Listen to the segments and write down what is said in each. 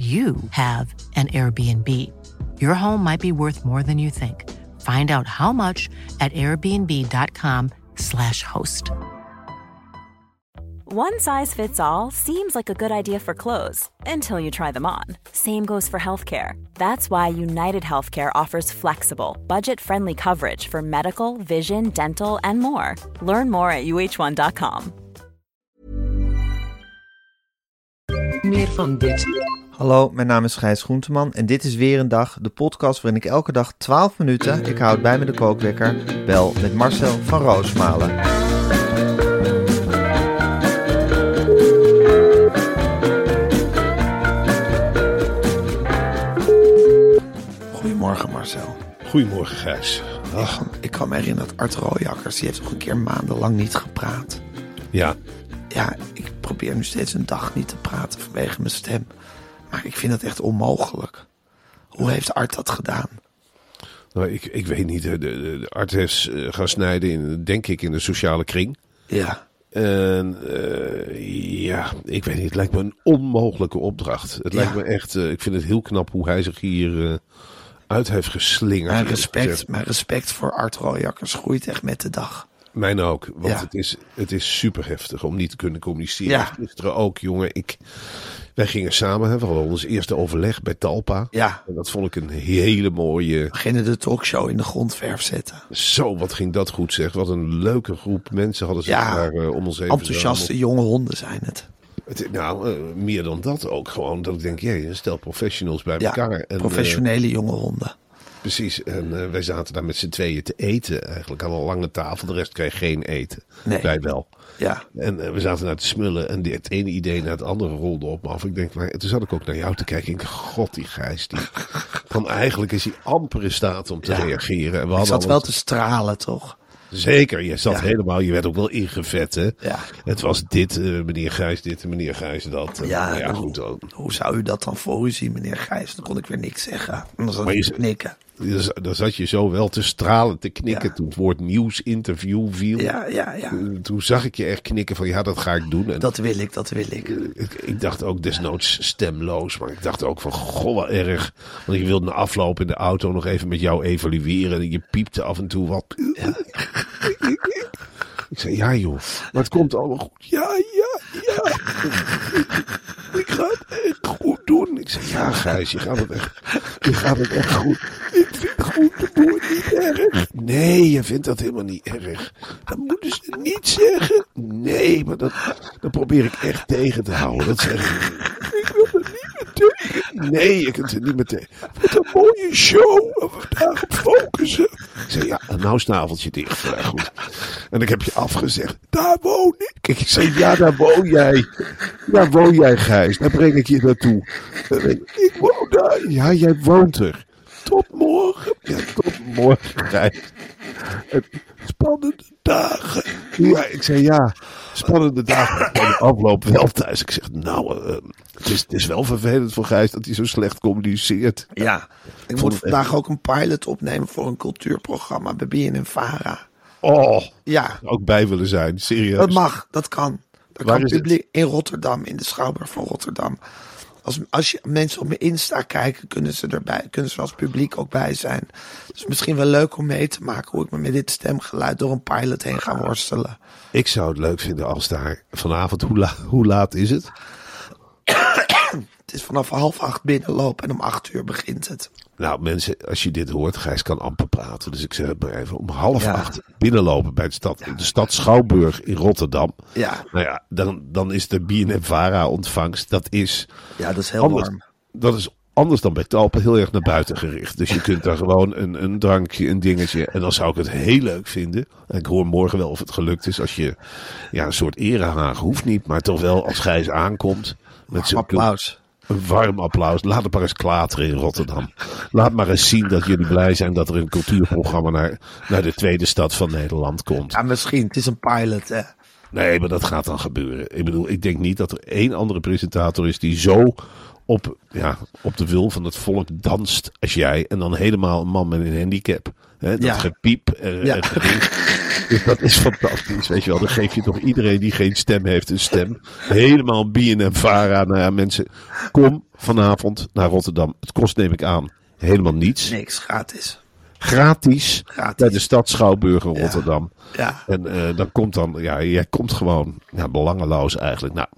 you have an Airbnb. Your home might be worth more than you think. Find out how much at airbnb.com/slash host. One size fits all seems like a good idea for clothes until you try them on. Same goes for healthcare. That's why United Healthcare offers flexible, budget friendly coverage for medical, vision, dental, and more. Learn more at uh1.com. Meer van dit. Hallo, mijn naam is Gijs Groenteman en dit is weer een dag, de podcast waarin ik elke dag 12 minuten, ik houd bij me de kookwekker, bel met Marcel van Roosmalen. Goedemorgen Marcel. Goedemorgen Gijs. Ach, Ik kan me herinneren dat Art Rooijakkers, die heeft nog een keer maandenlang niet gepraat. ja, Ja, ik probeer nu steeds een dag niet te praten vanwege mijn stem. Maar ik vind het echt onmogelijk. Hoe heeft Art dat gedaan? nou, ik, ik weet niet. De, de, de arts heeft eh, gaan snijden, in, denk ik, in de sociale kring. Ja, En eh, ja, ik weet niet. Het lijkt me een onmogelijke opdracht. Het Ja. lijkt me echt. eh, ik vind het heel knap hoe hij zich hier uit heeft geslingerd. mijn respect, mijn respect voor Art Rooijakkers groeit echt met de dag. Mijn ook. Want Ja. het, is, het is super heftig om niet te kunnen communiceren. Ja. Gisteren ook, jongen. Ik, wij gingen samen. Hè, we hadden ons eerste overleg bij Talpa. Ja, En dat vond ik een hele mooie. beginnen de talkshow in de grondverf zetten. Zo, wat ging dat goed zeg. Wat een leuke groep mensen hadden Ja, daar eh, om ons heen Enthousiaste jonge honden zijn het. Het- nou, eh, meer dan dat ook gewoon. Dat ik denk, jee, stel professionals bij Ja, elkaar. En, eh, professionele jonge honden. Precies. En eh, wij zaten daar met z'n tweeën te eten. Eigenlijk aan een lange tafel. De rest kreeg geen eten. Nee. Wij wel. Ja, En eh, we zaten daar te smullen. En die- het ene idee naar het andere rolde op me af. Ik denk, maar toen zat ik ook naar jou te kijken. Ik denk, god, die Gijs. Die, van eigenlijk is hij amper in staat om te Ja. reageren. En we ik zat wel te stralen, toch? Zeker, je zat Ja. helemaal, je werd ook wel ingevet, hè? Ja. Het was dit, eh, meneer Gijs dit en meneer Gijs dat. Ja, goed. Hoe zou u dat dan voor u zien, meneer Gijs? Dan kon ik weer niks zeggen. En dan zat Maar ik je- te knikken. Dus, dan zat je zo wel te stralen, te knikken Ja. toen het woord nieuwsinterview viel. Ja, ja, ja. Eh, Toen zag ik je echt knikken van ja, dat ga ik doen. En Dat wil ik, dat wil ik. ik, ik dacht ook desnoods stemloos, maar ik dacht ook van goh, wat erg. Want ik wilde na afloop in de auto nog even met jou evalueren. En je piepte af en toe wat. Ik zei, ja joh, maar het komt allemaal goed. Ja, ja, ja. Ik ga het echt goed doen. Ik zei, ja Gijs, je gaat het echt, je gaat het echt goed. Ik vind goed de boer niet erg. Nee, je vindt dat helemaal niet erg. Dat moeten ze niet zeggen. Nee, maar dat, dat probeer ik echt tegen te houden. Dat zeg ik. Ik wil er niet meer. Nee, je kunt er niet meer. Wat een mooie show. We daarop focussen. Ik zei, ja, nou snaveltje dicht. Ja, goed. En ik heb je afgezegd. Daar woon ik. Ik zei, ja, daar woon jij. Daar woon jij, Gijs. Daar breng ik je naartoe. Ik woon daar. Ja, jij woont er. Tot morgen. Ja, tot morgen, Gijs. En Spannende dagen. Ja, ik zei ja, spannende dagen. Van de afloop wel thuis. Ik zeg, nou, eh, het, is, het is wel vervelend voor Gijs dat hij zo slecht communiceert. Ja, ik moet vandaag ook een pilot opnemen voor een cultuurprogramma bij BNN Vara. Oh, Ja, ook bij willen zijn, serieus. dat mag, dat kan. Dat Waar kan is het? publiek in Rotterdam, in de Schouwburg van Rotterdam. Als, als je mensen op mijn Insta kijken, kunnen ze erbij, kunnen ze als publiek ook bij zijn. Dus misschien wel leuk om mee te maken hoe ik me met dit stemgeluid door een pilot heen ga worstelen. Ik zou het leuk vinden als daar vanavond, hoe, hoe laat is het? Het is vanaf half acht binnenlopen en om acht uur begint het. Nou mensen, als je dit hoort, Gijs kan amper praten. Dus ik zeg het maar even, om half Ja. acht binnenlopen bij de stad, de stad Schouwburg in Rotterdam. Ja, Nou ja, dan, dan is de BNM-Vara ontvangst, dat is ja dat is heel anders, warm. dat is anders dan bij Talpen heel erg naar buiten gericht. Dus je kunt daar gewoon een, een drankje, een dingetje. En dan zou ik het heel leuk vinden. En ik hoor morgen wel of het gelukt is. Als je ja, een soort erehaag hoeft niet. Maar toch wel als Gijs aankomt. Met Applaus. Een warm applaus. Laat het maar eens klateren in Rotterdam. Laat maar eens zien dat jullie blij zijn dat er een cultuurprogramma naar, naar de tweede stad van Nederland komt. Ja, misschien. Het is een pilot, hè. Nee, maar dat gaat dan gebeuren. Ik bedoel, ik denk niet dat er één andere presentator is die zo op, ja, op de wil van het volk danst als jij. En dan helemaal een man met een handicap. Hè, dat Ja. gepiep. eh, Ja. Dus dat is fantastisch, weet je wel. Dan geef je toch iedereen die geen stem heeft een stem. Helemaal en vara. Nou ja, mensen, kom vanavond naar Rotterdam. Het kost, neem ik aan, helemaal niets. Niks, gratis. Gratis, Gratis. bij de stad Schouwburg in Rotterdam. Ja. En eh, dan komt dan, ja, jij komt gewoon ja, belangeloos eigenlijk. Nou,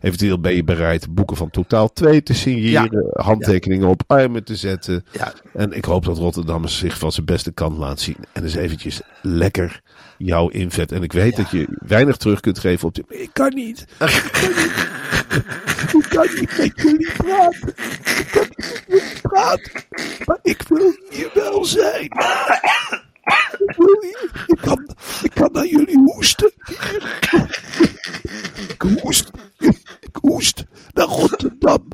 eventueel ben je bereid boeken van Totaal 2 te signeren, handtekeningen op armen te zetten. Ja. En ik hoop dat Rotterdam zich van zijn beste kant laat zien. En eens eventjes lekker jou invet. En ik weet dat je weinig terug kunt geven op de... Ik kan niet. Ik kan niet. Ik kan niet met jullie praten. Ik kan niet met jullie praten. Maar ik wil hier wel zijn. Ik wil hier. Ik kan, ik kan naar jullie hoesten. Ik hoest. Ik hoest naar Rotterdam.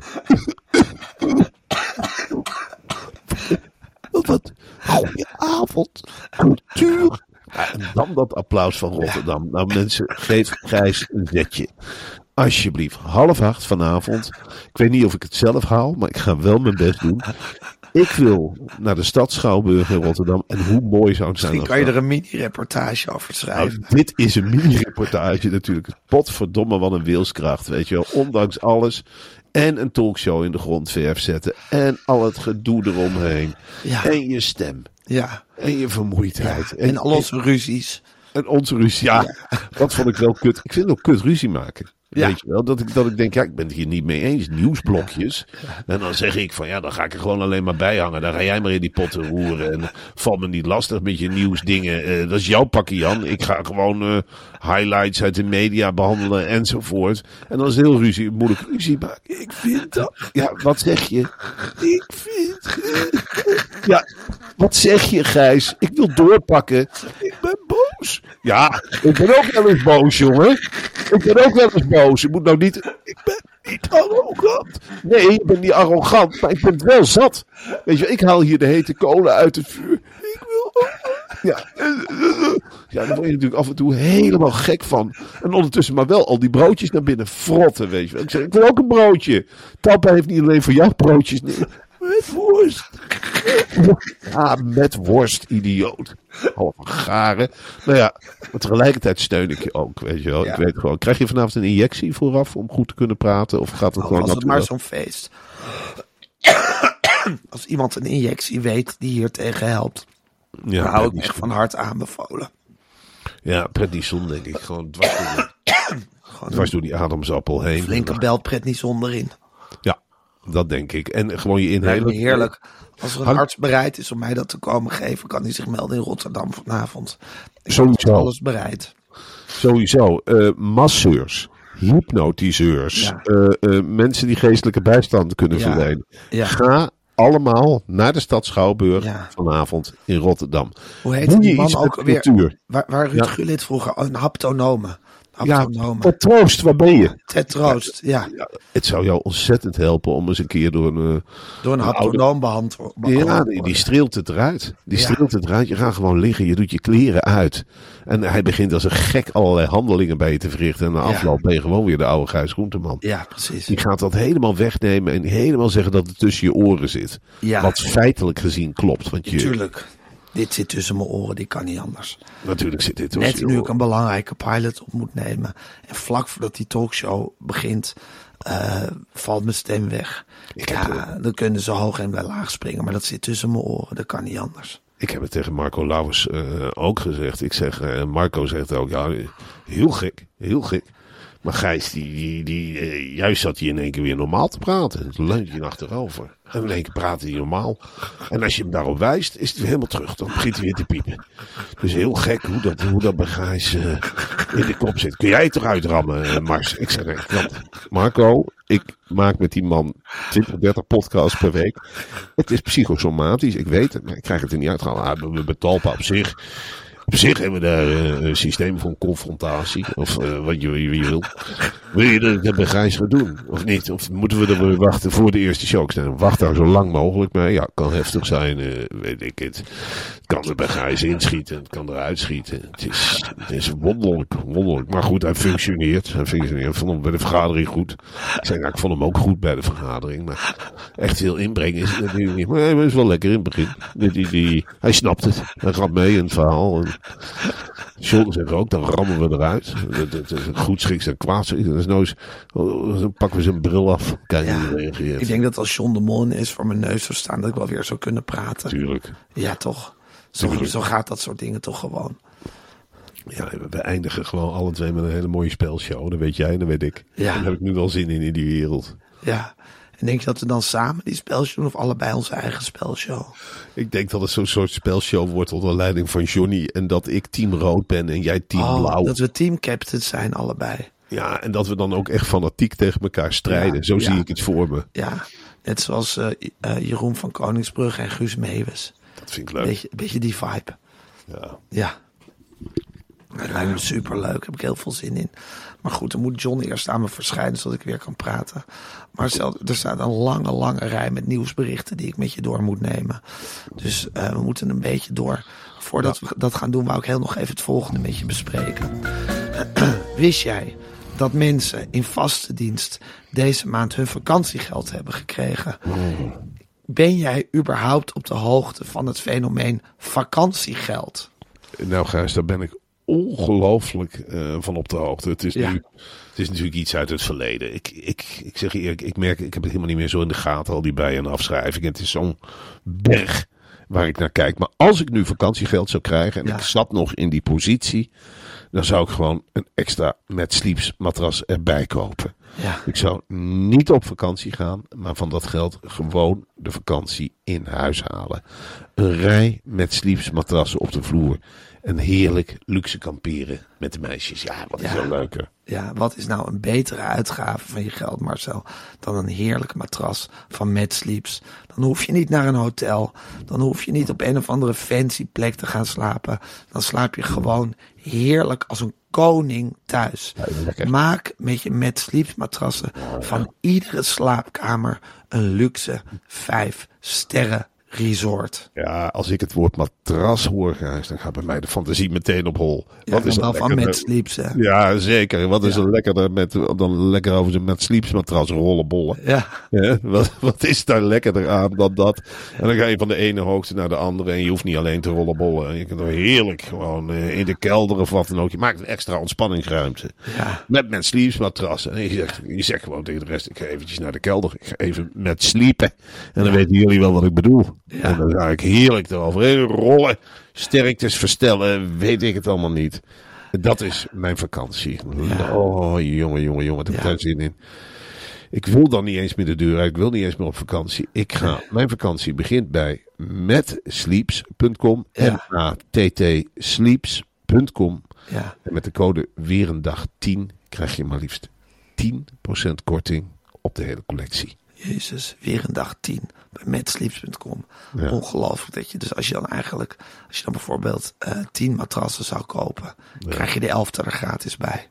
Wat goeie avond. Cultuur. Ja, en dan dat applaus van Rotterdam. Nou mensen, geef Gijs een zetje. Alsjeblieft, half acht vanavond. Ik weet niet of ik het zelf haal, maar ik ga wel mijn best doen. Ik wil naar de stad Schouwburg in Rotterdam. En hoe mooi zou het zijn Misschien kan je er een mini-reportage over schrijven. nou, dit is een mini-reportage natuurlijk. Potverdomme, wat een wilskracht, weet je wel. Ondanks alles. En een talkshow in de grondverf zetten. En al het gedoe eromheen. Ja. En je stem. ja. En je vermoeidheid. En al onze ruzies. En onze ruzie. Ja, dat vond ik wel kut. Ik vind het ook kut ruzie maken. Ja. Weet je wel, dat ik, dat ik denk, ja, ik ben het hier niet mee eens. Nieuwsblokjes. En dan zeg ik van, ja, dan ga ik er gewoon alleen maar bij hangen. Dan ga jij maar in die potten roeren. En val me niet lastig met je nieuwsdingen. Eh, dat is jouw pakje, Jan. Ik ga gewoon eh, highlights uit de media behandelen enzovoort. En dan is heel ruzie, moeilijk ruzie maken. Ik vind dat. Ja, wat zeg je? Ik vind. Ja, wat zeg je, Gijs? Ik wil doorpakken. Ik ben boos. Ja, ik ben ook wel eens boos, jongen. Ik ben ook wel eens boos. Je moet nou niet. Ik ben niet arrogant. Nee, ik ben niet arrogant, maar ik ben wel zat. Weet je, ik haal hier de hete kolen uit het vuur. Ik wil. Ja. ja, daar word je natuurlijk af en toe helemaal gek van. En ondertussen maar wel al die broodjes naar binnen frotten, weet je wel. Ik zeg, ik wil ook een broodje. Talpa heeft niet alleen voor jou broodjes. Nee, met worst. Ja, met worst, idioot. Half garen. Nou ja, maar tegelijkertijd steun ik je ook, weet je wel. Ja. Ik weet gewoon, krijg je vanavond een injectie vooraf om goed te kunnen praten? Of gaat het Oh, gewoon was het maar zo'n feest. Als iemand een injectie weet die hier tegen helpt, Ja, dan hou ik echt van hart aanbevolen. Ja, prednison denk ik. Gewoon dwars door die, dwars door die ademsappel heen. Flinke belt prednison erin. Dat denk ik. En gewoon je inhalen. heerlijk. Als er een Hang- arts bereid is om mij dat te komen geven, kan hij zich melden in Rotterdam vanavond. Ik Sowieso. alles bereid. Sowieso. eh, masseurs. Hypnotiseurs. Ja. eh, eh, mensen die geestelijke bijstand kunnen Ja. verlenen. Ja. Ga allemaal naar de stad Schouwburg Ja. vanavond in Rotterdam. Hoe heet Doe die man ook weer? cultuur? Waar, waar Ruud. Gullit vroeger, een haptonome. Ja, tot troost, waar ben je? Ter troost, ja. Ja, het zou jou ontzettend helpen om eens een keer door een... eh, Door een Een behandeld Ja, die, die streelt het eruit. Die Ja. streelt het eruit. Je gaat gewoon liggen, je doet je kleren uit. En hij begint als een gek allerlei handelingen bij je te verrichten. En na afloop ben je gewoon weer de oude Gijs Groenteman. Ja, precies. Die gaat dat helemaal wegnemen en helemaal zeggen dat het tussen je oren zit. Ja. Wat feitelijk gezien klopt. Want je, Tuurlijk. Dit zit tussen mijn oren, dit kan niet anders. natuurlijk zit dit tussen Net nu ik oren. een belangrijke pilot op moet nemen. En vlak voordat die talkshow begint, eh, valt mijn stem weg. Ik ja, dan kunnen ze hoog en wel laag springen, maar dat zit tussen mijn oren. Dat kan niet anders. Ik heb het tegen Marco Lauwers eh, ook gezegd. Ik zeg, eh, Marco zegt ook, ja, heel gek, heel gek. Maar Gijs, die, die, eh, juist zat hij in één keer weer normaal te praten. Het leunt je achterover. En in één keer praat hij normaal. En als je hem daarop wijst, is hij helemaal terug. Dan begint hij weer te piepen. Dus heel gek hoe dat, hoe dat bij Gijs eh, in de kop zit. Kun jij het eruit rammen, eh, Mars? Ik zeg, nee, want Marco, ik maak met die man 20, 30 podcasts per week. Het is psychosomatisch, ik weet het, maar ik krijg het er niet uitgehaald. Ah, bij Talpa op zich Op zich hebben we daar eh, een systeem van confrontatie. Of eh, wat je, wie wil. Wil je dat ik dat bij Gijs ga doen? Of niet? Of moeten we er weer wachten voor de eerste show? Ik zeg, wacht daar zo lang mogelijk mee. Ja, kan heftig zijn, eh, weet ik het. Het kan er bij Gijs inschieten. Het kan eruit schieten. Het is, het is wonderlijk, wonderlijk. Maar goed, hij functioneert. Hij functioneert. Ik vond hem bij de vergadering goed. Ik zei, nou, vond hem ook goed bij de vergadering. Maar echt veel inbrengen is het natuurlijk niet. Maar hij is wel lekker in het begin. Die, die, hij snapt het. Hij gaat mee in het verhaal. En John zegt ook, dan rammen we eruit. Dat, dat, dat, goed schiks en kwaad schiks. Dat is nooit, dan pakken we zijn bril af. Kijken hoe hij reageert. Ik denk dat als John de Mol is voor mijn neus zou staan, dat ik wel weer zou kunnen praten. Tuurlijk. Ja, toch? Zo, Tuurlijk. zo gaat dat soort dingen toch gewoon. Ja, we- we eindigen gewoon alle twee met een hele mooie spelshow. Dat weet jij en dat weet ik. Ja. Daar heb ik nu wel zin in, in die wereld. Ja. En denk je dat we dan samen die spelshow doen of allebei onze eigen spelshow? Ik denk dat het zo'n soort spelshow wordt onder leiding van Johnny. En dat ik team rood ben en jij team Oh, blauw. dat we teamcaptains zijn allebei. Ja, en dat we dan ook echt fanatiek tegen elkaar strijden. Ja, Zo ja. zie ik het voor me. Ja, net zoals eh, eh, Jeroen van Koningsbrugge en Guus Meeuwis. Dat vind ik leuk. Beetje, beetje die vibe. Ja. Ja. Dat lijkt me super leuk. Heb ik heel veel zin in. Maar goed, dan moet John eerst aan me verschijnen zodat ik weer kan praten. Maar stel, er staat een lange, lange rij met nieuwsberichten die ik met je door moet nemen. Dus eh, we moeten een beetje door. Voordat we dat gaan doen, wou ik heel nog even het volgende met je bespreken. Wist jij dat mensen in vaste dienst deze maand hun vakantiegeld hebben gekregen? Ben jij überhaupt op de hoogte van het fenomeen vakantiegeld? Nou, Gijs, daar ben ik ongelooflijk eh, van op de hoogte. Het is, Ja. nu, het is natuurlijk iets uit het verleden. Ik, ik, ik zeg je eerlijk, ik merk, ik heb het helemaal niet meer zo in de gaten, al die bij- en afschrijvingen. Het is zo'n berg waar ik naar kijk. Maar als ik nu vakantiegeld zou krijgen en Ja. ik zat nog in die positie, dan zou ik gewoon een extra met sleeps matras erbij kopen. Ja. Ik zou niet op vakantie gaan, maar van dat geld gewoon de vakantie in huis halen. Een rij met sleepsmatrassen op de vloer. En heerlijk luxe kamperen met de meisjes. Ja, wat is Ja. wel leuker. Ja, wat is nou een betere uitgave van je geld, Marcel, dan een heerlijk matras van Mad Sleeps? Dan hoef je niet naar een hotel. Dan hoef je niet op een of andere fancy plek te gaan slapen. Dan slaap je gewoon heerlijk als een koning thuis. Maak met je Mad Sleeps matrassen van iedere slaapkamer een luxe vijf sterren resort. Ja, als ik het woord matras hoor, Gijs, dan gaat bij mij de fantasie meteen op hol. Ja, wat is wel van Mad Sleeps, hè? Ja, zeker. Wat is Ja. er lekkerder met, dan lekker over zijn met sleepsmatras rollen bollen? Ja. Ja, wat, wat is daar lekkerder aan dan dat? En dan ga je van de ene hoogte naar de andere. En je hoeft niet alleen te rollenbollen. Je kunt er heerlijk gewoon eh, in de kelder of wat dan ook. Je maakt een extra ontspanningsruimte. Ja. Met met sleepsmatrassen. En je zegt, je zegt gewoon tegen de rest. Ik ga eventjes naar de kelder. Ik ga even met sliepen. En dan weten jullie wel wat ik bedoel. En dan ga ik heerlijk eroverheen rollen. Sterktes verstellen. Weet ik het allemaal niet. Dat is mijn vakantie. Oh, jongen, jongen, jongen. Wat heb ik Ja. daar zin in. Ik wil dan niet eens meer de deur uit. Ik wil niet eens meer op vakantie. Ik ga, mijn vakantie begint bij metsleeps.com. Ja. M-A-T-T sleeps.com. Ja. En met de code weer een dag 10 krijg je maar liefst 10% korting op de hele collectie. Jezus, weer een dag 10 bij matsleeps.com. Ja. Ongelooflijk dat je dus als je dan eigenlijk, als je dan bijvoorbeeld eh 10 matrassen zou kopen, krijg je de elfde er gratis bij.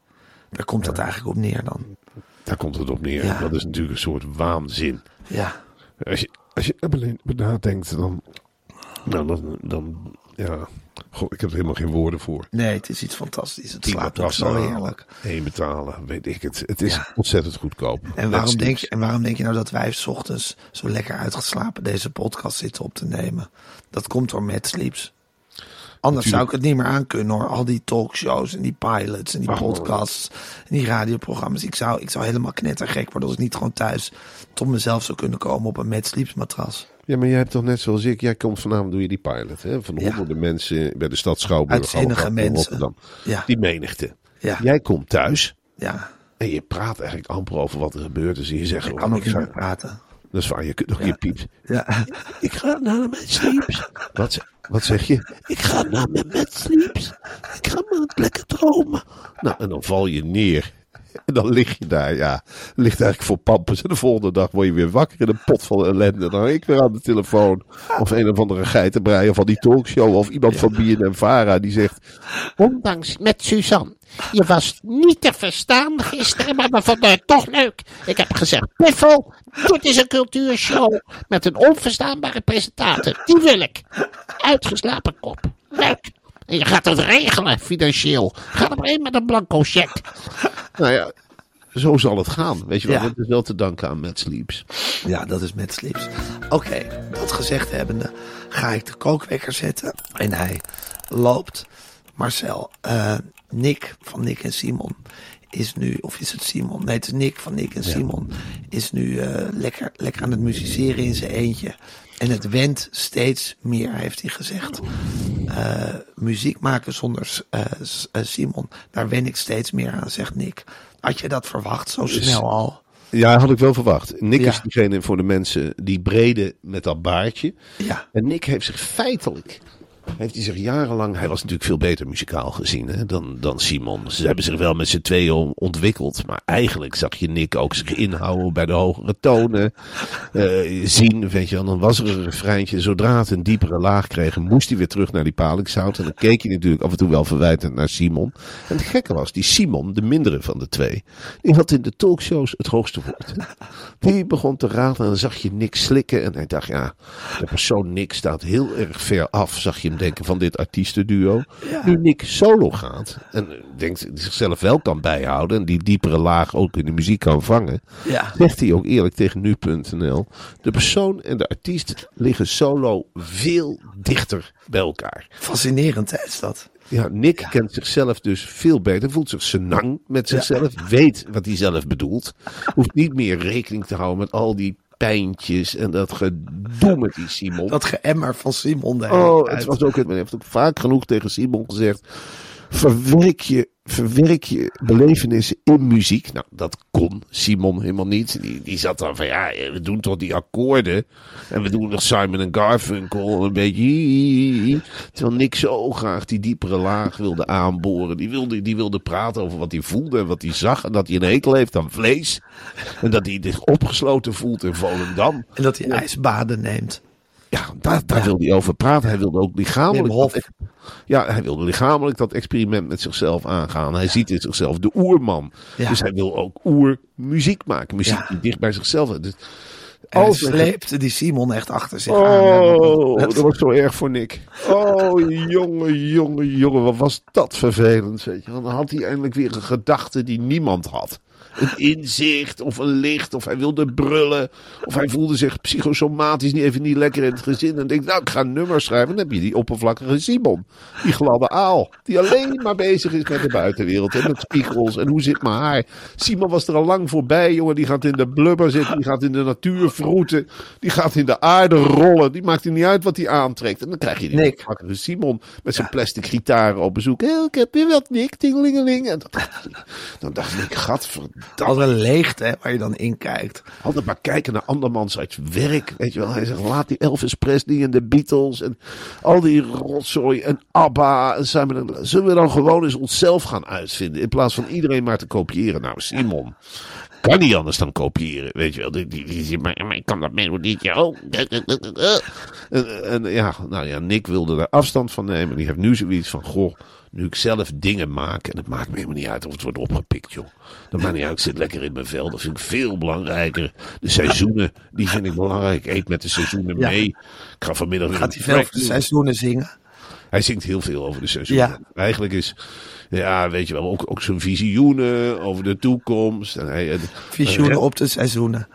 Daar komt dat eigenlijk op neer dan. Daar komt het op neer. Dat is natuurlijk een soort waanzin. Ja, Als je, als je er nadenkt, dan, nou, dan, dan, ja, goh, ik heb er helemaal geen woorden voor. nee, het is iets fantastisch. Het slaapt ook zo heerlijk. één betalen, weet ik het. Het is Ja. ontzettend goedkoop. En waarom, denk je, en waarom denk je nou dat wij 's ochtends zo lekker uitgeslapen deze podcast zitten op te nemen? Dat komt door Mad Sleeps. Anders zou ik het niet meer aankunnen hoor. Al die talkshows en die pilots en die podcasts en die radioprogramma's. Ik zou, ik zou helemaal knettergek worden als ik niet gewoon thuis tot mezelf zou kunnen komen op een Mad Sleeps matras. Ja, maar jij hebt toch net zoals ik, jij komt vanavond, doe je die pilot, hè? Van Ja. honderden mensen bij de stad Schouwburg. Uitzinnige mensen. Rotterdam. Ja. Die menigte. Ja. Jij komt thuis Ja, en je praat eigenlijk amper over wat er gebeurt. Dus je zegt ik gewoon, kan ook niet meer praten. Dat is waar, je kunt nog je piept. Ja. Ik ga naar mijn sleeps. Wat, ze- wat zeg je? Ik ga naar mijn sleeps. Ik ga maar lekker dromen. Nou, en dan val je neer. En dan lig je daar, ja. Ligt eigenlijk voor pampers. En de volgende dag word je weer wakker in een pot van ellende. Dan ik weer aan de telefoon. Of een of andere geitenbreier van die talkshow. Of iemand van BNN Vara die zegt... Ondanks met Suzanne. Je was niet te verstaan gisteren, maar we vonden het toch leuk. Ik heb gezegd, Piffel, dit is een cultuurshow met een onverstaanbare presentator. Die wil ik. Uitgeslapen kop. Leuk. En je gaat het regelen, financieel. Ga er maar in met een blanco cheque. Nou ja, zo zal het gaan. Weet je wel, Ja. dat is wel te danken aan Matt Sleeps. Ja, dat is met slips. Oké, dat gezegd hebbende ga ik de kookwekker zetten. En hij loopt. Marcel, eh, Nick van Nick en Simon is nu, of is het Simon? Nee, het is Nick van Nick en Simon. Is nu eh, lekker, lekker aan het musiceren in zijn eentje. En het wendt steeds meer, heeft hij gezegd. Eh, muziek maken zonder eh, eh, Simon, daar wen ik steeds meer aan, zegt Nick. Had je dat verwacht zo snel al? Ja, had ik wel verwacht. Nick Ja. is diegene voor de mensen die brede met dat baardje. Ja. En Nick heeft zich feitelijk, heeft hij zich jarenlang, hij was natuurlijk veel beter muzikaal gezien hè, dan, dan Simon. Ze hebben zich wel met z'n tweeën on- ontwikkeld, maar eigenlijk zag je Nick ook zich inhouden bij de hogere tonen. eh, zien, weet je wel, dan was er een refreintje. Zodra het een diepere laag kreeg, moest hij weer terug naar die palingsout. En dan keek je natuurlijk af en toe wel verwijtend naar Simon. En het gekke was, die Simon, de mindere van de twee, die had in de talkshows het hoogste woord. Die begon te raden en dan zag je Nick slikken. En hij dacht, ja, de persoon Nick staat heel erg ver af, zag je denken van dit artiestenduo. Nu Nick solo gaat en denkt zichzelf wel kan bijhouden en die diepere laag ook in de muziek kan vangen, Ja. zegt hij ook eerlijk tegen nu.nl. De persoon en de artiest liggen solo veel dichter bij elkaar. Fascinerend hè, is dat. Ja, Nick kent zichzelf dus veel beter. Voelt zich senang met zichzelf. Weet wat hij zelf bedoelt. Hoeft niet meer rekening te houden met al die pijntjes en dat gedoe met die Simon. Dat geëmmer van Simon. Oh, het was ook, men heeft ook vaak genoeg tegen Simon gezegd. Verwerk je, verwerk je belevenissen in muziek. Nou, dat kon Simon helemaal niet. Die, die zat dan van, ja, we doen toch die akkoorden. En we doen nog Simon en Garfunkel een beetje. Terwijl Nick zo graag die diepere laag wilde aanboren. Die wilde, die wilde praten over wat hij voelde en wat hij zag. En dat hij een hekel heeft aan vlees. En dat hij zich opgesloten voelt in Volendam. En dat hij ijsbaden neemt. Ja, daar, daar wilde hij over praten. Hij wilde ook lichamelijk. Dat- ja, hij wilde lichamelijk dat experiment met zichzelf aangaan. Hij ziet in zichzelf de oerman. Dus hij wil ook oermuziek maken. Muziek die dicht bij zichzelf is. Dus En sleepte die Simon echt achter zich aan. Oh, Dat- dat was zo erg voor Nick. Oh, jongen, jongen, jongen, wat was dat vervelend. Weet je. Dan had hij eindelijk weer een gedachte die niemand had. Een inzicht of een licht, of hij wilde brullen, of hij voelde zich psychosomatisch niet even niet lekker in het gezin. En denkt, nou, ik ga een nummer schrijven. Dan heb je die oppervlakkige Simon, die gladde aal, die alleen maar bezig is met de buitenwereld en met spiegels en hoe zit mijn haar. Simon was er al lang voorbij, jongen. Die gaat in de blubber zitten, die gaat in de natuur vroeten, die gaat in de aarde rollen. Die maakt er niet uit wat hij aantrekt. En dan krijg je die Nick. Simon met zijn plastic gitaren op bezoek. Ik heb weer wat, Nick, tingelingeling. En dan dacht ik, gadverdamme. Als een leegte waar je dan in kijkt. Altijd maar kijken naar andermans uit werk. Weet je wel, hij zegt, laat die Elvis Presley en de Beatles en al die rotzooi en ABBA. En Simon en- Zullen we dan gewoon eens onszelf gaan uitvinden in plaats van iedereen maar te kopiëren? Nou, Simon. Kan niet anders dan kopiëren, weet je wel. Die, die, die, maar, maar ik kan dat melodietje ook. En, en ja, nou ja, Nick wilde daar afstand van nemen. Die heeft nu zoiets van, goh, nu ik zelf dingen maak. En het maakt me helemaal niet uit of het wordt opgepikt, joh. Dat maakt niet uit, ik zit lekker in mijn vel. Dat vind ik veel belangrijker. De seizoenen, die vind ik belangrijk. Ik eet met de seizoenen mee. Ik ga vanmiddag weer Gaat hij veel seizoenen zingen? Hij zingt heel veel over de seizoenen. Ja. Eigenlijk is, ja, weet je wel, ook, ook zijn visioenen over de toekomst. En hij, en- Visioenen op de seizoenen.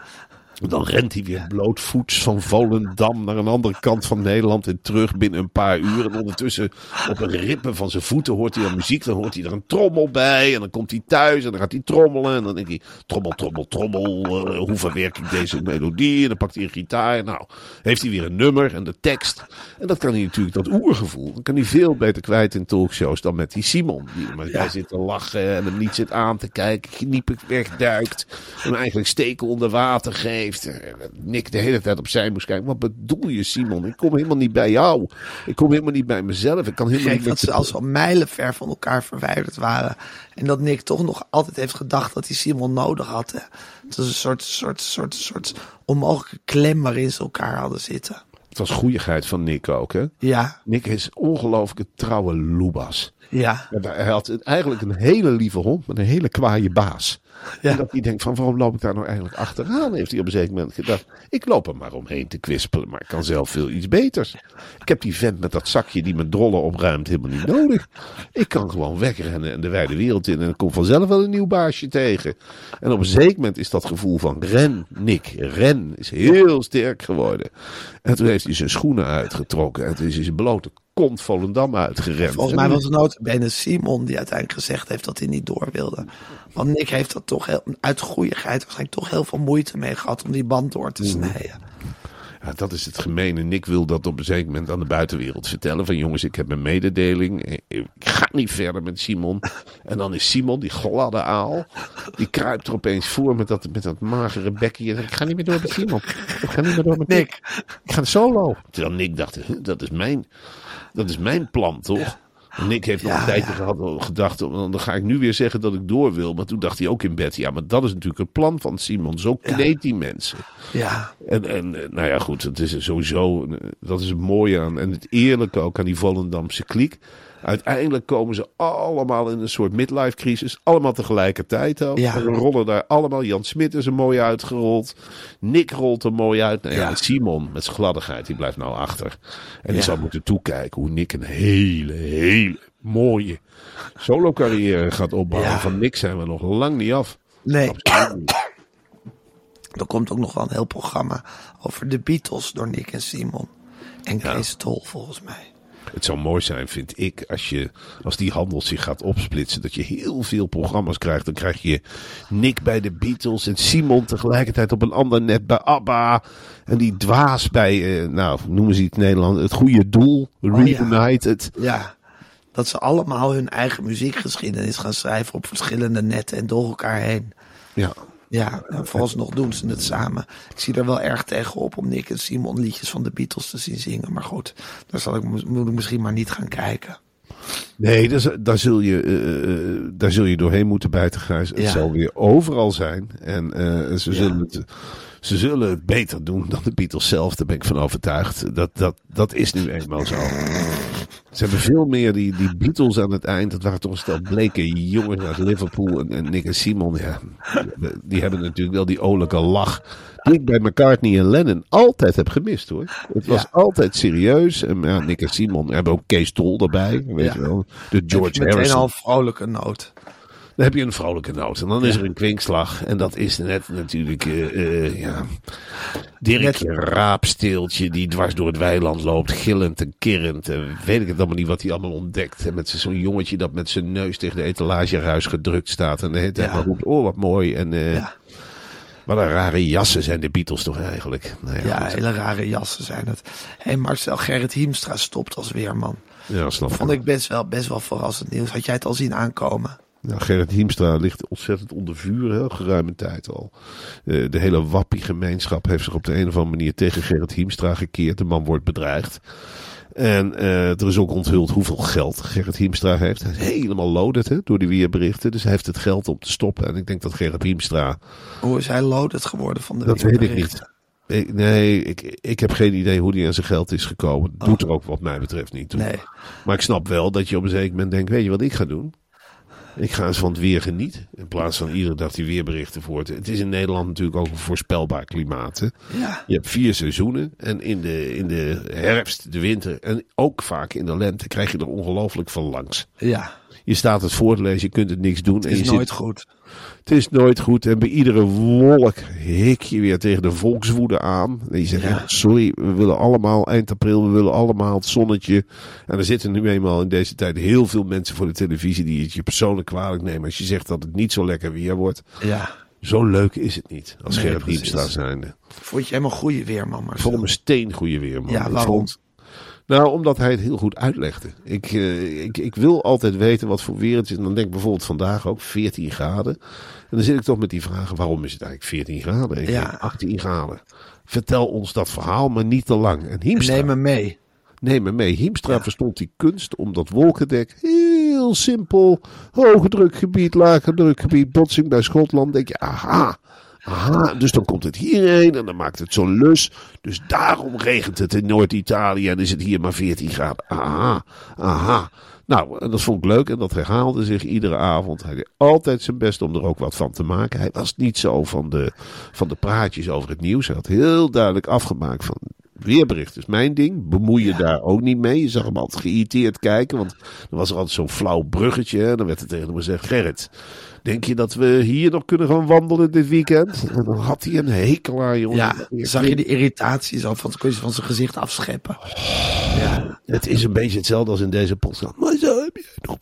Dan rent hij weer blootvoets van Volendam naar een andere kant van Nederland en terug binnen een paar uur. En ondertussen op een rippen van zijn voeten hoort hij dan muziek. Dan hoort hij er een trommel bij. En dan komt hij thuis en dan gaat hij trommelen. En dan denkt hij, trommel, trommel, trommel. eh, hoe verwerk ik deze melodie? En dan pakt hij een gitaar. Nou, heeft hij weer een nummer en de tekst. En dat kan hij natuurlijk, dat oergevoel, dat kan hij veel beter kwijt in talkshows dan met die Simon. Die er maar bij zit te lachen en hem niet zit aan te kijken. Kniepig wegduikt. Hem eigenlijk steken onder water geeft. Heeft. eh, Nick de hele tijd opzij moest kijken. Wat bedoel je, Simon? Ik kom helemaal niet bij jou. Ik kom helemaal niet bij mezelf. Ik kan helemaal niet dat ze als al mijlenver van elkaar verwijderd waren. En dat Nick toch nog altijd heeft gedacht dat hij Simon nodig had. Hè. Het was een soort, soort, soort, soort onmogelijke klem waarin ze elkaar hadden zitten. Het was goeieheid van Nick ook, hè? Ja, Nick is ongelooflijke trouwe loebas. ja, Hij had eigenlijk een hele lieve hond met een hele kwaaie baas. Ja. En dat hij denkt van waarom loop ik daar nou eigenlijk achteraan? Heeft hij op een zeker moment gedacht. Ik loop er maar omheen te kwispelen, maar ik kan zelf veel iets beters. Ik heb die vent met dat zakje die mijn drollen opruimt helemaal niet nodig. Ik kan gewoon wegrennen en de wijde wereld in en ik kom vanzelf wel een nieuw baasje tegen. En op een zeker moment is dat gevoel van ren, Nick, ren, is heel sterk geworden. En toen heeft hij zijn schoenen uitgetrokken en toen is hij zijn blote kont Volendam uitgerend. volgens mij was het notabene Simon die uiteindelijk gezegd heeft dat hij niet door wilde. Want Nick heeft er toch heel, uit goeieheid waarschijnlijk toch heel veel moeite mee gehad om die band door te snijden. Ja, dat is het gemene. Nick wil dat op een zeker moment aan de buitenwereld vertellen. Van jongens, ik heb een mededeling. Ik ga niet verder met Simon. En dan is Simon, die gladde aal. Die kruipt er opeens voor met dat, met dat magere bekje. Ik ga niet meer door met Simon. Ik ga niet meer door met Nick. Nick, Ik ga solo. Terwijl Nick dacht, "Huh, dat is mijn, dat is mijn plan, toch? En Nick heeft nog Ja, een tijdje ja. gehad, gedacht, dan ga ik nu weer zeggen dat ik door wil. Maar toen dacht hij ook in bed, ja, maar dat is natuurlijk het plan van Simon. Zo kleedt die mensen. ja, En, en eh, nou ja, goed, het is sowieso, eh, dat is het mooie aan, en het eerlijke ook aan die Volendamse kliek. Uiteindelijk komen ze allemaal in een soort midlife crisis. Allemaal tegelijkertijd ook. Ja. Rollen daar allemaal. Jan Smit is er mooi uitgerold. Nick rolt er mooi uit. Nou ja, Ja. Simon met zijn gladdigheid, die blijft nou achter. En die zal moeten toekijken hoe Nick een hele, hele mooie solo carrière gaat opbouwen. Van Nick zijn we nog lang niet af. nee. Er komt ook nog wel een heel programma over de Beatles door Nick en Simon. En Kees Tol volgens mij. Het zou mooi zijn, vind ik, als, je, als die handel zich gaat opsplitsen. Dat je heel veel programma's krijgt. Dan krijg je Nick bij de Beatles en Simon tegelijkertijd op een ander net bij ABBA. En die dwaas bij, eh, nou, noemen ze het in Nederland, het goede doel, ja. Reunited. Ja, dat ze allemaal hun eigen muziekgeschiedenis gaan schrijven op verschillende netten en door elkaar heen. Ja. Ja, en vooralsnog doen ze het samen. Ik zie er wel erg tegenop om Nick en Simon liedjes van de Beatles te zien zingen. Maar goed, daar zal ik, moet ik misschien maar niet gaan kijken. Nee, daar, daar, zul je, eh, eh, daar zul je doorheen moeten bijten, Gijs. Het Ja. zal weer overal zijn. En eh, ze, Ja. zullen het, ze zullen het beter doen dan de Beatles zelf. Daar ben ik van overtuigd. Dat, dat, dat is nu eenmaal zo. Ze hebben veel meer die, die Beatles aan het eind. Dat waren toch een stel bleke jongens uit Liverpool. En, en Nick en Simon, ja, die, hebben natuurlijk wel die olijke lach. Die ik bij McCartney en Lennon altijd heb gemist hoor. Het was Ja. altijd serieus. En ja, Nick en Simon hebben ook Kees Tol erbij. Weet Ja. je wel. De George George meteen Harrison. al een vrolijke noot. Dan heb je een vrolijke noot. En dan is er een kwinkslag. En dat is net natuurlijk, eh, eh, ja, Raapsteeltje die dwars door het weiland loopt, gillend en kirrend. En weet ik het allemaal niet wat hij allemaal ontdekt. En met zo'n jongetje dat met zijn neus tegen de etalageruis gedrukt staat. En de hele tijd Ja. maar roept, oh wat mooi. En eh, Ja. wat een rare jassen zijn de Beatles toch eigenlijk. Nou ja, Ja, hele rare jassen zijn het. Hé, Marcel Gerrit Hiemstra stopt als weerman. ja snap Vond ik best wel, best wel verrassend nieuws. Had jij het al zien aankomen? Nou, Gerrit Hiemstra ligt ontzettend onder vuur, heel geruime tijd al. Eh, de hele wappie-gemeenschap heeft zich op de een of andere manier tegen Gerrit Hiemstra gekeerd. De man wordt bedreigd. En eh, er is ook onthuld hoeveel geld Gerrit Hiemstra heeft. Hij is helemaal loaded hè, door die weerberichten. Dus hij heeft het geld om te stoppen. En ik denk dat Gerrit Hiemstra... Hoe is hij loaded geworden van de Dat weet ik niet. Ik, nee, ik, ik heb geen idee hoe die aan zijn geld is gekomen. Doet er ook wat mij betreft niet toe. Nee. Maar ik snap wel dat je op een zeker moment denkt, weet je wat ik ga doen? Ik ga eens van het weer genieten. In plaats van iedere dag die weerberichten voort. Het is in Nederland natuurlijk ook een voorspelbaar klimaat. Hè? Ja. Je hebt vier seizoenen. En in de, in de herfst, de winter en ook vaak in de lente krijg je er ongelooflijk van langs. Ja, Je staat het voor te lezen, je kunt het niks doen. het en is je nooit zit, goed. het is nooit goed. En bij iedere wolk hik je weer tegen de volkswoede aan. En je zegt, Ja. ja, sorry, we willen allemaal eind april, we willen allemaal het zonnetje. En er zitten nu eenmaal in deze tijd heel veel mensen voor de televisie die het je persoonlijk kwalijk nemen. Als je zegt dat het niet zo lekker weer wordt. Ja. Zo leuk is het niet, als Nee, Gerrit. Hiemstra zijnde. Vond je helemaal goede weerman, Ik Marcel? vond hem een steengoede weerman. Ja, Ik waarom? vond- Nou, omdat hij het heel goed uitlegde. Ik, eh, ik, ik wil altijd weten wat voor weer het is. En dan denk ik bijvoorbeeld vandaag ook 14 graden. En dan zit ik toch met die vragen, waarom is het eigenlijk 14 graden? Ik Ja. denk 18 graden. Vertel ons dat verhaal, maar niet te lang. En Hiemstra, Neem me mee. neem me mee. Hiemstra verstond die kunst om dat wolkendek heel simpel. Hoge drukgebied, lage drukgebied, botsing bij Schotland. Denk je, aha, aha. Dus dan komt het hierheen en dan maakt het zo'n lus. Dus daarom regent het in Noord-Italië en is het hier maar 14 graden. Aha, aha. Nou, en dat vond ik leuk en dat herhaalde zich iedere avond. Hij deed altijd zijn best om er ook wat van te maken. Hij was niet zo van de, van de praatjes over het nieuws. Hij had heel duidelijk afgemaakt van weerbericht is mijn ding. Bemoei je daar ook niet mee. Je zag hem altijd geïrriteerd kijken. Want dan was er altijd zo'n flauw bruggetje. En dan werd er tegen hem gezegd: Gerrit, denk je dat we hier nog kunnen gaan wandelen dit weekend? En dan had hij een hekel aan, jongen. Ja, zag je de irritatie zo van, kon je van zijn gezicht afscheppen. Ja, Het is een beetje hetzelfde als in deze podcast. Maar zo heb jij nog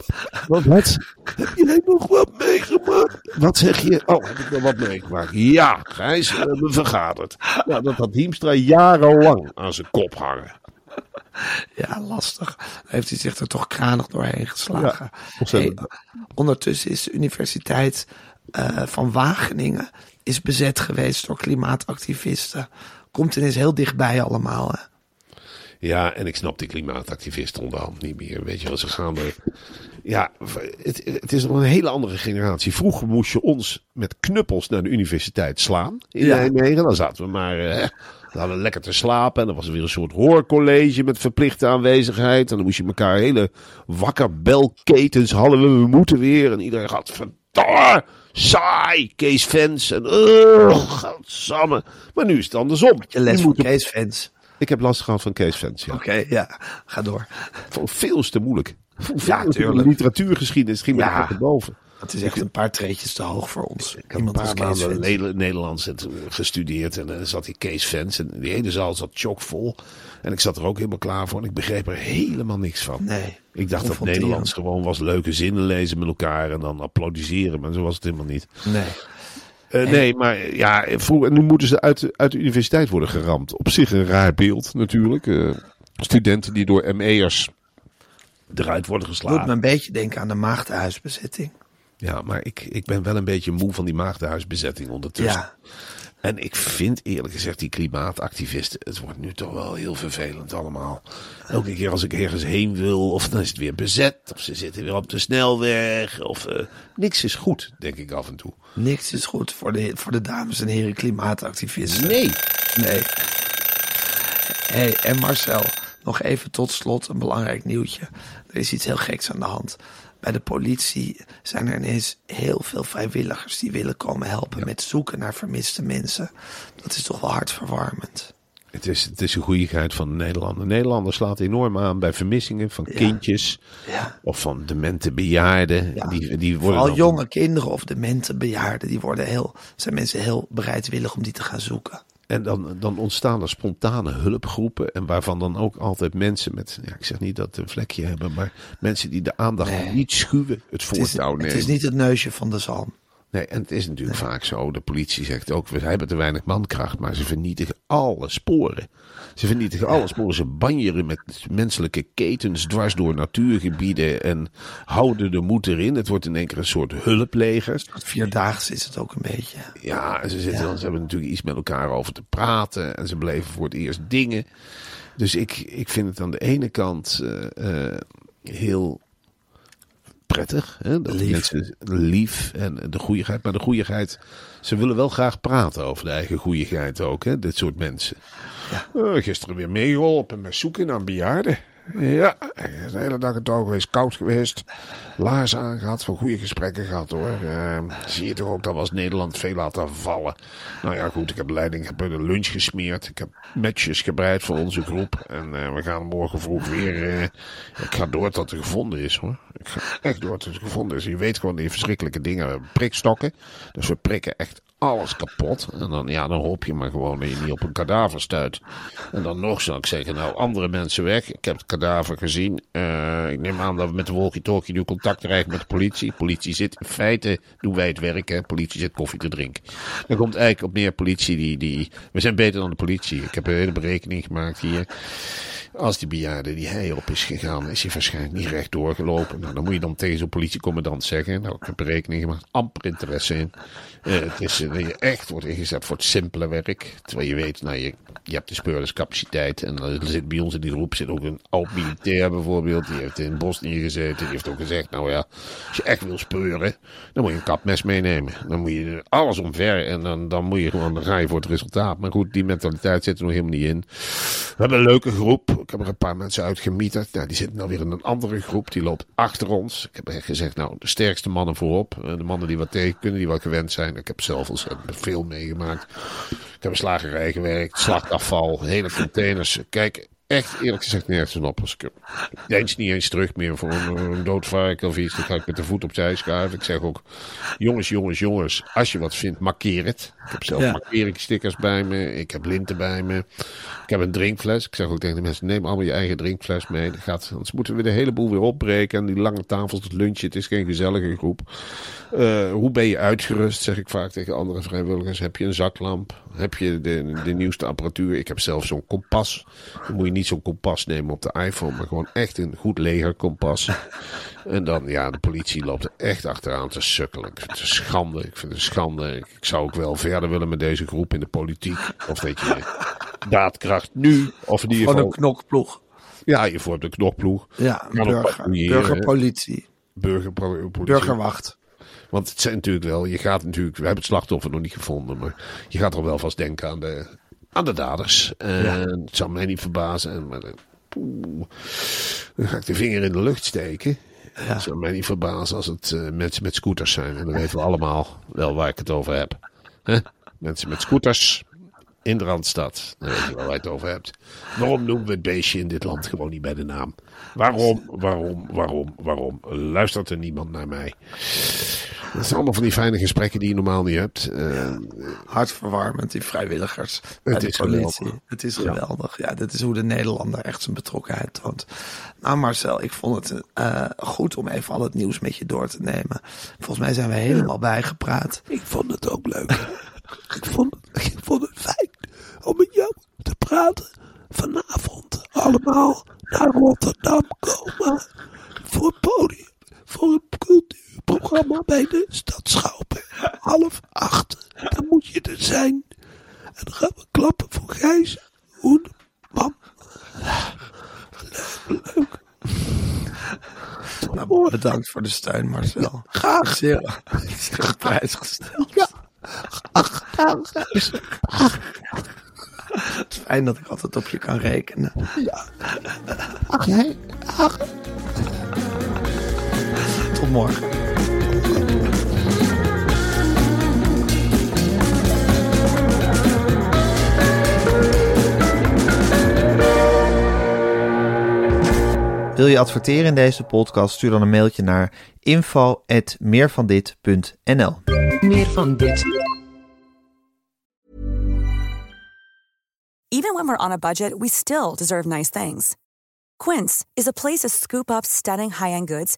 wat. Wat? Heb jij nog wat meegemaakt? Wat zeg je? Oh, heb ik nog wat meegemaakt? Ja, Gijs, we hebben vergaderd. Ja, dat had Hiemstra jarenlang aan zijn kop hangen. ja, lastig. Dan heeft hij zich er toch kranig doorheen geslagen. Hey, ondertussen is de Universiteit eh, van Wageningen is bezet geweest door klimaatactivisten. Komt ineens heel dichtbij allemaal. Hè? Ja, en ik snap die klimaatactivisten onderhand niet meer. Weet je wel, ze gaan er... Ja, het, het is nog een hele andere generatie. Vroeger moest je ons met knuppels naar de universiteit slaan in Ja. Nijmegen. Dan zaten we maar... eh, dan hadden we lekker te slapen. En dan was er weer een soort hoorcollege met verplichte aanwezigheid. En dan moest je elkaar hele wakkerbelketens hadden we. We moeten weer. En iedereen gaat verdomme, saai, Kees Fans. En uh, godsamme. Maar nu is het andersom. Je les van Kees Fans. Ik heb last gehad van Kees Fans, ja. Oké, ja, ga door. Veel te moeilijk. Ja, veel te tuurlijk. Literatuurgeschiedenis ging Ja. boven. Het is echt een paar treetjes te hoog voor ons. Ik heb een paar maanden Nederlands en toen gestudeerd. En dan zat die Kees Fans. En die hele zaal zat chockvol. En ik zat er ook helemaal klaar voor. En ik begreep er helemaal niks van. Nee. Ik dacht dat. Nederlands gewoon was leuke zinnen lezen met elkaar. En dan applaudisseren. Maar zo was het helemaal niet. Nee. Eh, nee, maar ja, vroeger, nu moeten ze uit de, uit de universiteit worden geramd. Op zich een raar beeld natuurlijk. Eh, studenten die door ME'ers eruit worden Doet geslagen. me een beetje denken aan de maagdenhuisbezetting. Ja, maar ik, ik ben wel een beetje moe van die maagdenhuisbezetting ondertussen. Ja. En ik vind eerlijk gezegd die klimaatactivisten, het wordt nu toch wel heel vervelend allemaal. Elke keer als ik ergens heen wil, of dan is het weer bezet, of ze zitten weer op de snelweg, of eh, niks is goed, denk ik af en toe. Niks is goed voor de, voor de dames en heren klimaatactivisten. Nee. Nee. hey, en Marcel, nog even tot slot een belangrijk nieuwtje. Er is iets heel geks aan de hand. Bij de politie zijn er ineens heel veel vrijwilligers die willen komen helpen met zoeken naar vermiste mensen. Dat is toch wel hartverwarmend. Het is, het is een goeieheid van de Nederlander. Nederlander slaat enorm aan bij vermissingen van kindjes Ja. of van demente bejaarden. Ja. Die, die worden Vooral dan- jonge kinderen of demente bejaarden, die worden heel, zijn mensen heel bereidwillig om die te gaan zoeken. En dan, dan ontstaan er spontane hulpgroepen. En waarvan dan ook altijd mensen met, ja, ik zeg niet dat ze een vlekje hebben, maar mensen die de aandacht Nee. niet schuwen, het voortouw nemen. het is niet het neusje van de zalm. Nee, en het is natuurlijk vaak zo. De politie zegt ook, we hebben te weinig mankracht, maar ze vernietigen alle sporen. Ze vernietigen alle sporen. Ze banjeren met menselijke ketens dwars door natuurgebieden en houden de moed erin. Het wordt in één keer een soort hulpleger. Vierdaags is het ook een beetje. Ja, en ze, zitten, ze hebben natuurlijk iets met elkaar over te praten. En ze beleven voor het eerst dingen. Dus ik, ik vind het aan de ene kant eh, eh, heel prettig. Hè, dat Lief. mensen lief en de goeieheid. Maar de goeieheid, ze willen wel graag praten over de eigen goeieheid ook. Hè, dit soort mensen. Eh, gisteren weer meegeholpen met zoeken naar bejaarden. Ja, de hele dag het ook geweest, koud geweest. Laars aangehad, van goede gesprekken gehad hoor. Eh, zie je toch ook dat we als Nederland veel laten vallen. Nou ja, goed, ik heb leiding, ik heb lunch gesmeerd. Ik heb matches gebreid voor onze groep. En eh, we gaan morgen vroeg weer. eh, ik ga door tot er gevonden is hoor. Ik ga echt door tot er gevonden is. Je weet gewoon die verschrikkelijke dingen. We prikstokken. Dus we prikken echt alles kapot. En dan, ja, dan hoop je maar gewoon dat je niet op een kadaver stuit. En dan nog zou ik zeggen, nou, andere mensen weg. Ik heb het kadaver gezien. Eh, ik neem aan dat we met de walkie-talkie nu contact krijgen met de politie. Politie zit, in feite doen wij het werk, hè. Politie zit koffie te drinken. Dan komt eigenlijk op neer politie die, die... We zijn beter dan de politie. Ik heb een hele berekening gemaakt hier. Als die bejaarde die hij op is gegaan, is hij waarschijnlijk niet recht doorgelopen. Nou, dan moet je dan tegen zo'n politiecommandant zeggen. Nou, ik heb berekening gemaakt, amper interesse in. Eh, het is je echt wordt ingezet voor het simpele werk. Terwijl je weet, nou, je, je hebt de speurderscapaciteit. En er zit bij ons in die groep zit ook een oud militair bijvoorbeeld. Die heeft in Bosnië gezeten. Die heeft ook gezegd, nou ja, als je echt wil speuren, dan moet je een kapmes meenemen. Dan moet je alles omver en dan, dan moet je gewoon, dan ga je voor het resultaat. Maar goed, die mentaliteit zit er nog helemaal niet in. We hebben een leuke groep. Ik heb er een paar mensen uitgemieterd. Nou, die zitten nou weer in een andere groep. Die loopt achter ons. Ik heb echt gezegd, nou, de sterkste mannen voorop. Eh, De mannen die wat tegen kunnen, die wat gewend zijn. Ik heb zelf ontzettend veel meegemaakt. Ik heb een slagerij gewerkt, slachtafval, hele containers. Kijk, echt eerlijk gezegd nergens een op. Ik niet eens terug meer voor een, een dood varken of iets. Dan ga ik met de voet opzij schuiven. Ik zeg ook, jongens, jongens, jongens. Als je wat vindt, markeer het. Ik heb zelf Ja. markeringsstickers bij me. Ik heb linten bij me. Ik heb een drinkfles. Ik zeg ook tegen de mensen, neem allemaal je eigen drinkfles mee. Dat gaat, anders moeten we de hele boel weer opbreken. En die lange tafels, het lunchje, het is geen gezellige groep. Eh, hoe ben je uitgerust, zeg ik vaak tegen andere vrijwilligers. Heb je een zaklamp? Heb je de, de nieuwste apparatuur? Ik heb zelf zo'n kompas. Dan moet je niet zo'n kompas nemen op de iPhone, maar gewoon echt een goed legerkompas. En dan, ja, de politie loopt er echt achteraan te sukkelen. Ik vind het een schande. Ik vind het een schande. Ik zou ook wel verder willen met deze groep in de politiek. Of weet je, daadkracht nu. Of in ieder Gewoon een geval, knokploeg. ja, je vormt een knokploeg. Ja, een burger, burgerpolitie. Burgerpolitie. Burgerwacht. Want het zijn natuurlijk wel, je gaat natuurlijk, we hebben het slachtoffer nog niet gevonden, maar je gaat er wel vast denken aan de, aan de daders. En het zou mij niet verbazen. En, maar, eh, poeh, dan ga ik de vinger in de lucht steken. Het zou mij niet verbazen als het eh, mensen met scooters zijn. En dan weten we allemaal wel waar ik het over heb. Mensen met scooters in de Randstad. Dan weet je wel waar je het over hebt. Waarom noemen we het beestje in dit land gewoon niet bij de naam? Waarom, waarom, waarom, waarom? Luistert er niemand naar mij? Dat zijn allemaal van die fijne gesprekken die je normaal niet hebt. Eh, Hartverwarmend, die vrijwilligers Het is politie. geweldig. Het is geweldig. Ja, dit is hoe de Nederlander echt zijn betrokkenheid toont. Nou Marcel, ik vond het eh, goed om even al het nieuws met je door te nemen. Volgens mij zijn we helemaal bijgepraat. Ik vond het ook leuk. ik, vond het, ik vond het fijn om met jou te praten. Vanavond allemaal naar Rotterdam komen. Voor het podium. Voor een cultuurprogramma bij de Stad Schouwburg. Half acht. Dan moet je er zijn. En dan gaan we klappen voor Gijs. Hoedeman. Nou, bedankt voor de steun Marcel. Graag. Zeer, zeer prijs gesteld. Ja. Het is fijn dat ik altijd op je kan rekenen. Ach, jij, ach, Tot morgen. Wil je adverteren in deze podcast? Stuur dan een mailtje naar info@meervandit.nl. Meer van dit. Even when we're on a budget, we still deserve nice things. Quince is a place to scoop up stunning high-end goods